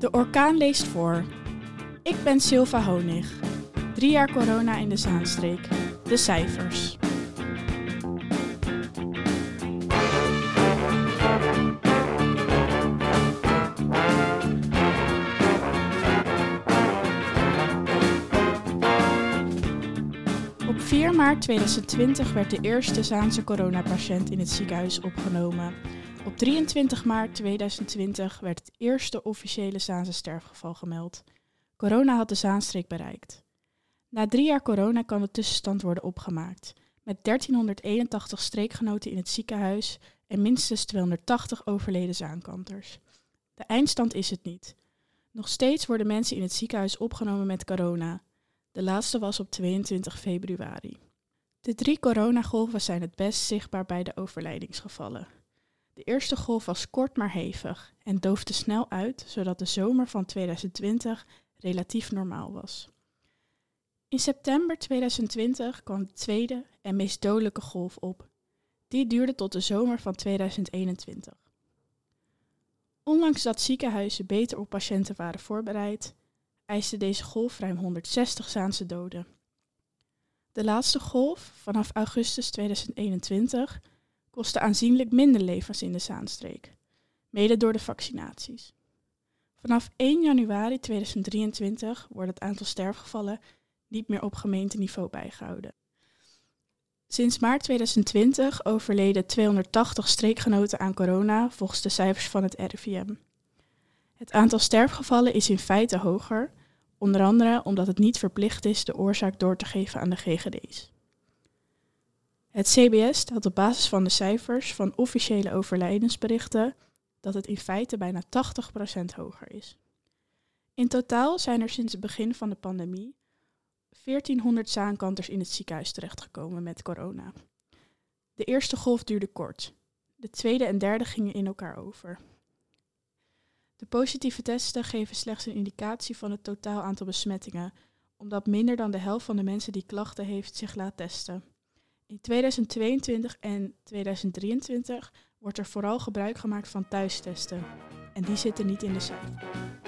De orkaan leest voor. Ik ben Silva Honig. Drie jaar corona in de Zaanstreek. De cijfers. Op 4 maart 2020 werd de eerste Zaanse coronapatiënt in het ziekenhuis opgenomen. Op 23 maart 2020 werd het eerste officiële Zaanse sterfgeval gemeld. Corona had de Zaanstreek bereikt. Na drie jaar corona kan de tussenstand worden opgemaakt. Met 1381 streekgenoten in het ziekenhuis en minstens 280 overleden zaankanters. De eindstand is het niet. Nog steeds worden mensen in het ziekenhuis opgenomen met corona. De laatste was op 22 februari. De drie coronagolven zijn het best zichtbaar bij de overlijdingsgevallen. De eerste golf was kort maar hevig en doofde snel uit, zodat de zomer van 2020 relatief normaal was. In september 2020 kwam de tweede en meest dodelijke golf op. Die duurde tot de zomer van 2021. Ondanks dat ziekenhuizen beter op patiënten waren voorbereid, eiste deze golf ruim 160 Zaanse doden. De laatste golf, vanaf augustus 2021, kostte aanzienlijk minder levens in de Zaanstreek, mede door de vaccinaties. Vanaf 1 januari 2023 wordt het aantal sterfgevallen niet meer op gemeenteniveau bijgehouden. Sinds maart 2020 overleden 280 streekgenoten aan corona volgens de cijfers van het RIVM. Het aantal sterfgevallen is in feite hoger, onder andere omdat het niet verplicht is de oorzaak door te geven aan de GGD's. Het CBS stelt op basis van de cijfers van officiële overlijdensberichten dat het in feite bijna 80% hoger is. In totaal zijn er sinds het begin van de pandemie 1400 zaankanters in het ziekenhuis terechtgekomen met corona. De eerste golf duurde kort. De tweede en derde gingen in elkaar over. De positieve testen geven slechts een indicatie van het totaal aantal besmettingen, omdat minder dan de helft van de mensen die klachten heeft zich laat testen. In 2022 en 2023 wordt er vooral gebruik gemaakt van thuistesten. En die zitten niet in de cijfers.